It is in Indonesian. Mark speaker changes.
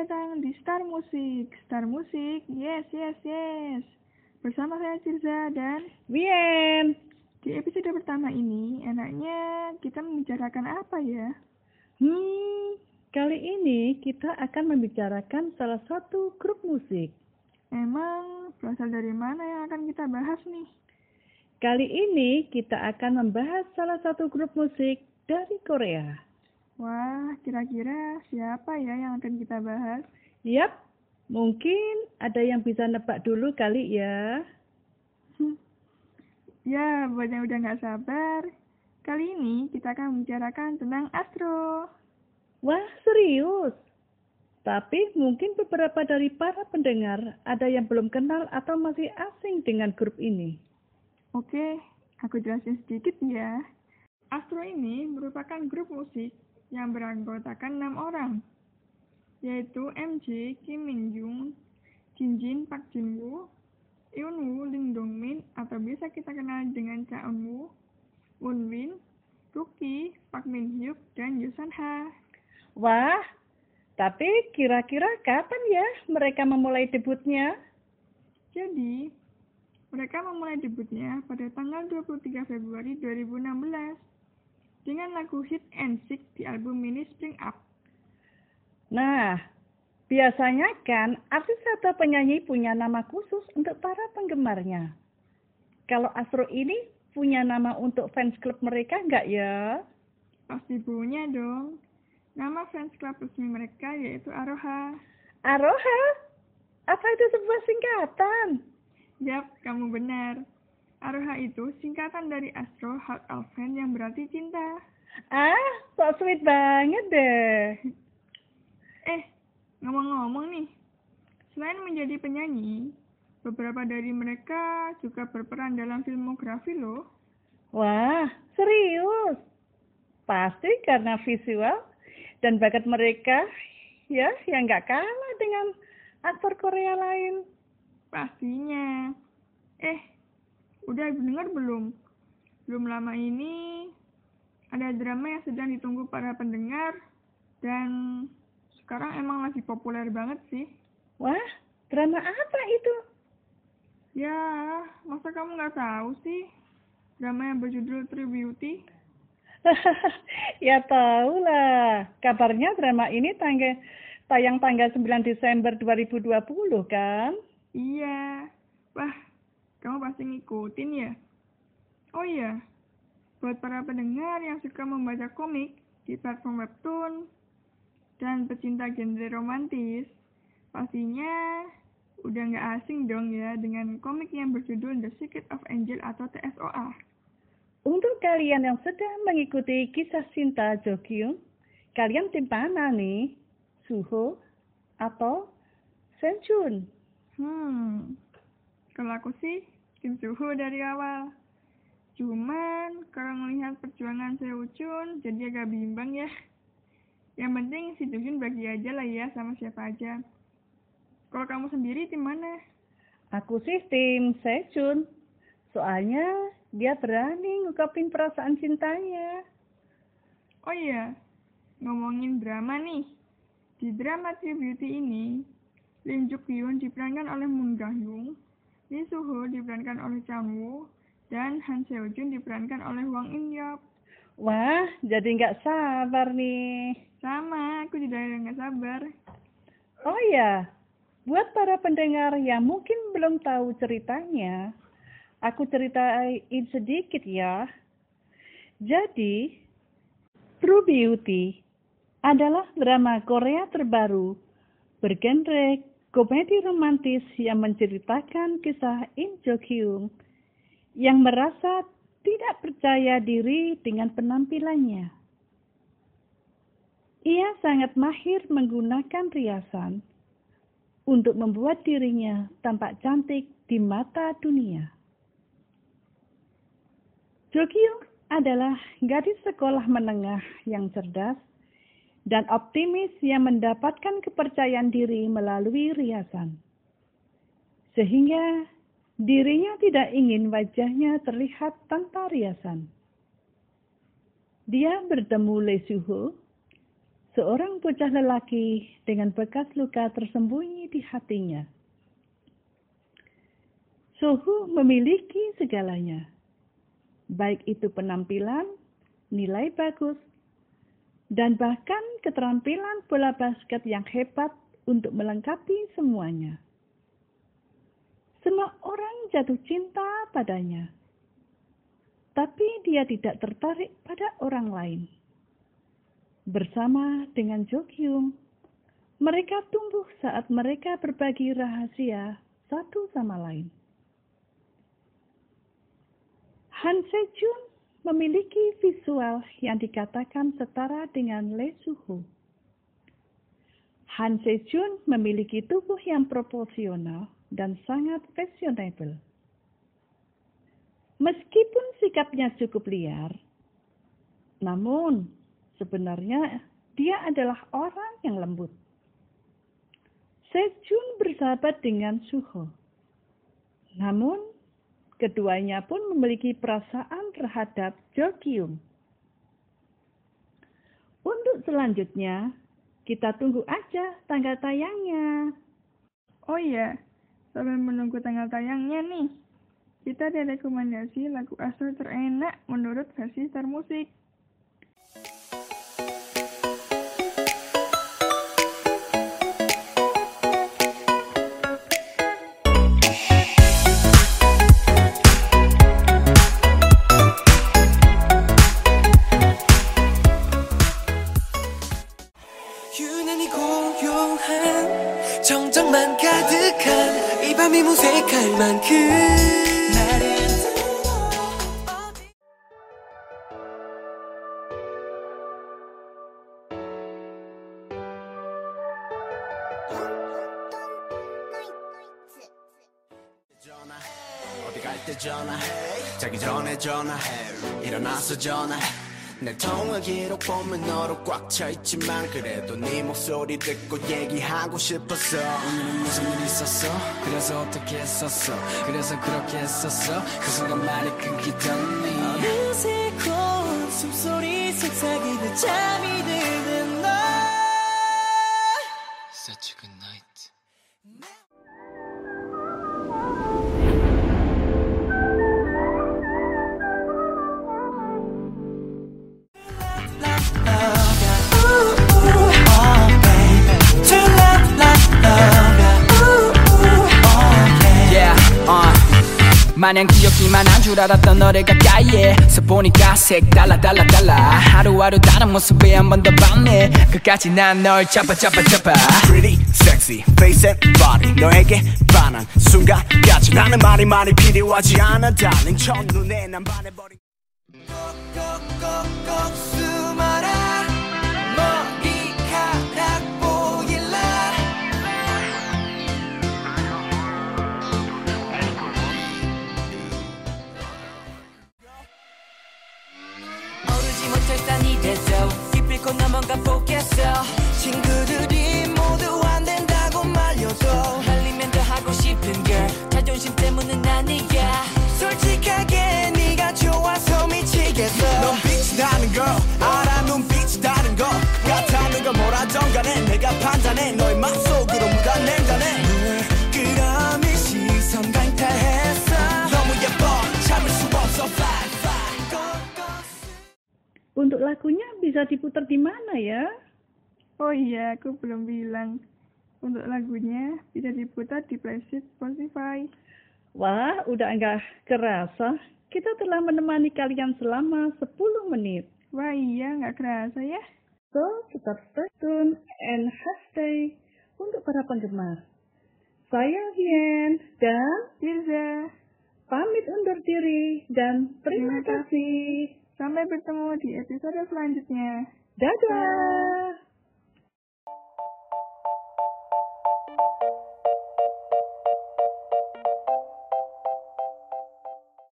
Speaker 1: datang di Star Music. Star Music, yes, yes, yes. Bersama saya Cirza dan
Speaker 2: Wien.
Speaker 1: Di episode pertama ini, enaknya kita membicarakan apa ya?
Speaker 2: Hmm, kali ini kita akan membicarakan salah satu grup musik.
Speaker 1: Emang berasal dari mana yang akan kita bahas nih?
Speaker 2: Kali ini kita akan membahas salah satu grup musik dari Korea.
Speaker 1: Wah, kira-kira siapa ya yang akan kita bahas?
Speaker 2: Yap, mungkin ada yang bisa nebak dulu kali ya.
Speaker 1: Ya, buat yang udah nggak sabar, kali ini kita akan membicarakan tentang Astro.
Speaker 2: Wah, serius? Tapi mungkin beberapa dari para pendengar ada yang belum kenal atau masih asing dengan grup ini.
Speaker 1: Oke, aku jelasin sedikit ya. Astro ini merupakan grup musik yang beranggotakan enam orang, yaitu MJ, Kim Min Jung, Jin Jin, Park Jin Woo, Yoon Woo, Lim Dong Min, atau bisa kita kenal dengan Cha Eun Woo, Woon Bin, Rookie, Park Min Hyuk, dan Yusan Ha.
Speaker 2: Wah, tapi kira-kira kapan ya mereka memulai debutnya?
Speaker 1: Jadi, mereka memulai debutnya pada tanggal 23 Februari 2016 dengan lagu hit and sick di album mini Spring Up.
Speaker 2: Nah, biasanya kan artis atau penyanyi punya nama khusus untuk para penggemarnya. Kalau Astro ini punya nama untuk fans club mereka nggak ya?
Speaker 1: Pasti punya dong. Nama fans club resmi mereka yaitu Aroha.
Speaker 2: Aroha? Apa itu sebuah singkatan?
Speaker 1: Yap, kamu benar. Aroha itu singkatan dari Astro Heart Alphen yang berarti cinta.
Speaker 2: Ah, so sweet banget deh.
Speaker 1: Eh, ngomong-ngomong nih, selain menjadi penyanyi, beberapa dari mereka juga berperan dalam filmografi loh.
Speaker 2: Wah, serius? Pasti karena visual dan bakat mereka ya yang nggak kalah dengan aktor Korea lain.
Speaker 1: Pastinya. Eh, udah dengar belum? Belum lama ini ada drama yang sedang ditunggu para pendengar dan sekarang emang lagi populer banget sih.
Speaker 2: Wah, drama apa itu?
Speaker 1: Ya, masa kamu nggak tahu sih? Drama yang berjudul True Beauty.
Speaker 2: ya tahu lah. Kabarnya drama ini tangga, tayang tanggal 9 Desember 2020 kan?
Speaker 1: Iya. Wah, kamu pasti ngikutin ya? Oh iya, buat para pendengar yang suka membaca komik di platform webtoon dan pecinta genre romantis, pastinya udah nggak asing dong ya dengan komik yang berjudul The Secret of Angel atau TSOA.
Speaker 2: Untuk kalian yang sedang mengikuti kisah cinta Jokyung, kalian tim mana nih? Suho atau Senchun?
Speaker 1: Hmm, kalau aku sih tim Suho dari awal. Cuman kalau melihat perjuangan Seuchun jadi agak bimbang ya. Yang penting si Jujun bagi aja lah ya sama siapa aja. Kalau kamu sendiri tim mana?
Speaker 2: Aku sih tim Sechun. Soalnya dia berani ngungkapin perasaan cintanya.
Speaker 1: Oh iya, ngomongin drama nih. Di drama True Beauty ini, Lim Juk Hyun diperankan oleh Moon Ga Hyung, Lee Soo Ho diperankan oleh Woo, dan Han Seo Jun diperankan oleh Wang In Yop.
Speaker 2: Wah, jadi nggak sabar nih.
Speaker 1: Sama, aku juga nggak sabar.
Speaker 2: Oh iya, buat para pendengar yang mungkin belum tahu ceritanya, aku ceritain sedikit ya. Jadi, True Beauty adalah drama Korea terbaru bergenre komedi romantis yang menceritakan kisah Im Jo Kyung yang merasa tidak percaya diri dengan penampilannya. Ia sangat mahir menggunakan riasan untuk membuat dirinya tampak cantik di mata dunia. Jokyung adalah gadis sekolah menengah yang cerdas dan optimis yang mendapatkan kepercayaan diri melalui riasan. Sehingga dirinya tidak ingin wajahnya terlihat tanpa riasan. Dia bertemu Lee Suho, seorang bocah lelaki dengan bekas luka tersembunyi di hatinya. Suhu memiliki segalanya, baik itu penampilan, nilai bagus, dan bahkan keterampilan bola basket yang hebat untuk melengkapi semuanya. Semua orang jatuh cinta padanya, tapi dia tidak tertarik pada orang lain. Bersama dengan Jo Kyung, mereka tumbuh saat mereka berbagi rahasia satu sama lain. Han Sejun memiliki visual yang dikatakan setara dengan Lee Suho. Han Sejun memiliki tubuh yang proporsional dan sangat fashionable. Meskipun sikapnya cukup liar, namun sebenarnya dia adalah orang yang lembut. Sejun bersahabat dengan Suho. Namun, keduanya pun memiliki perasaan terhadap Jokyung. Untuk selanjutnya, kita tunggu aja tanggal tayangnya.
Speaker 1: Oh iya, sambil menunggu tanggal tayangnya nih, kita ada rekomendasi lagu Astro terenak menurut versi Star Music.
Speaker 3: 때 전화해. 자기 전에 전화해. 일어나서 전화해. 내 통화 기록 보면 너로 꽉 차있지만 그래도 네 목소리 듣고 얘기하고 싶었어.
Speaker 4: 오늘은 무슨 일 있었어? 그래서 어떻게 했었어? 그래서 그렇게 했었어? 그 순간 말이 끊기더니. 어느새 고운 숨소리 속삭이듯 잠이 드
Speaker 5: 마냥 귀엽기만 한 줄 알았던 너를 가까이에 서 보니까 색 달라 달라 달라 하루하루 다른 모습에 한 번더 봤네 끝까지 난 널 잡아 잡아 잡아
Speaker 3: Pretty, sexy, face and body 너에게 반한 순간까지 나는 말이 많이 필요하지 않아 darling 첫눈에 난 반해버린
Speaker 4: 꼭꼭꼭꼭 오르지 못할 산이 돼서 기필코 넘어가 보겠어. 친구들이 모두 안 된다고 말려도 달리면 더 하고 싶은 걸. 자존심 때문은 아니야. 솔직하게 네가 좋아서 미치겠어.
Speaker 3: 넌 빛이 나는 걸 알아. 눈빛이 다
Speaker 2: lagunya bisa diputar di mana ya?
Speaker 1: Oh iya, aku belum bilang. Untuk lagunya bisa diputar di playlist Spotify.
Speaker 2: Wah, udah enggak kerasa. Kita telah menemani kalian selama 10 menit.
Speaker 1: Wah iya, nggak kerasa ya.
Speaker 2: So, tetap stay tune and hashtag untuk para penggemar. Saya Hien dan
Speaker 1: Tirza,
Speaker 2: pamit undur diri dan terima
Speaker 1: Terima kasih.
Speaker 2: kasih.
Speaker 1: Sampai bertemu di episode selanjutnya.
Speaker 2: Dadah.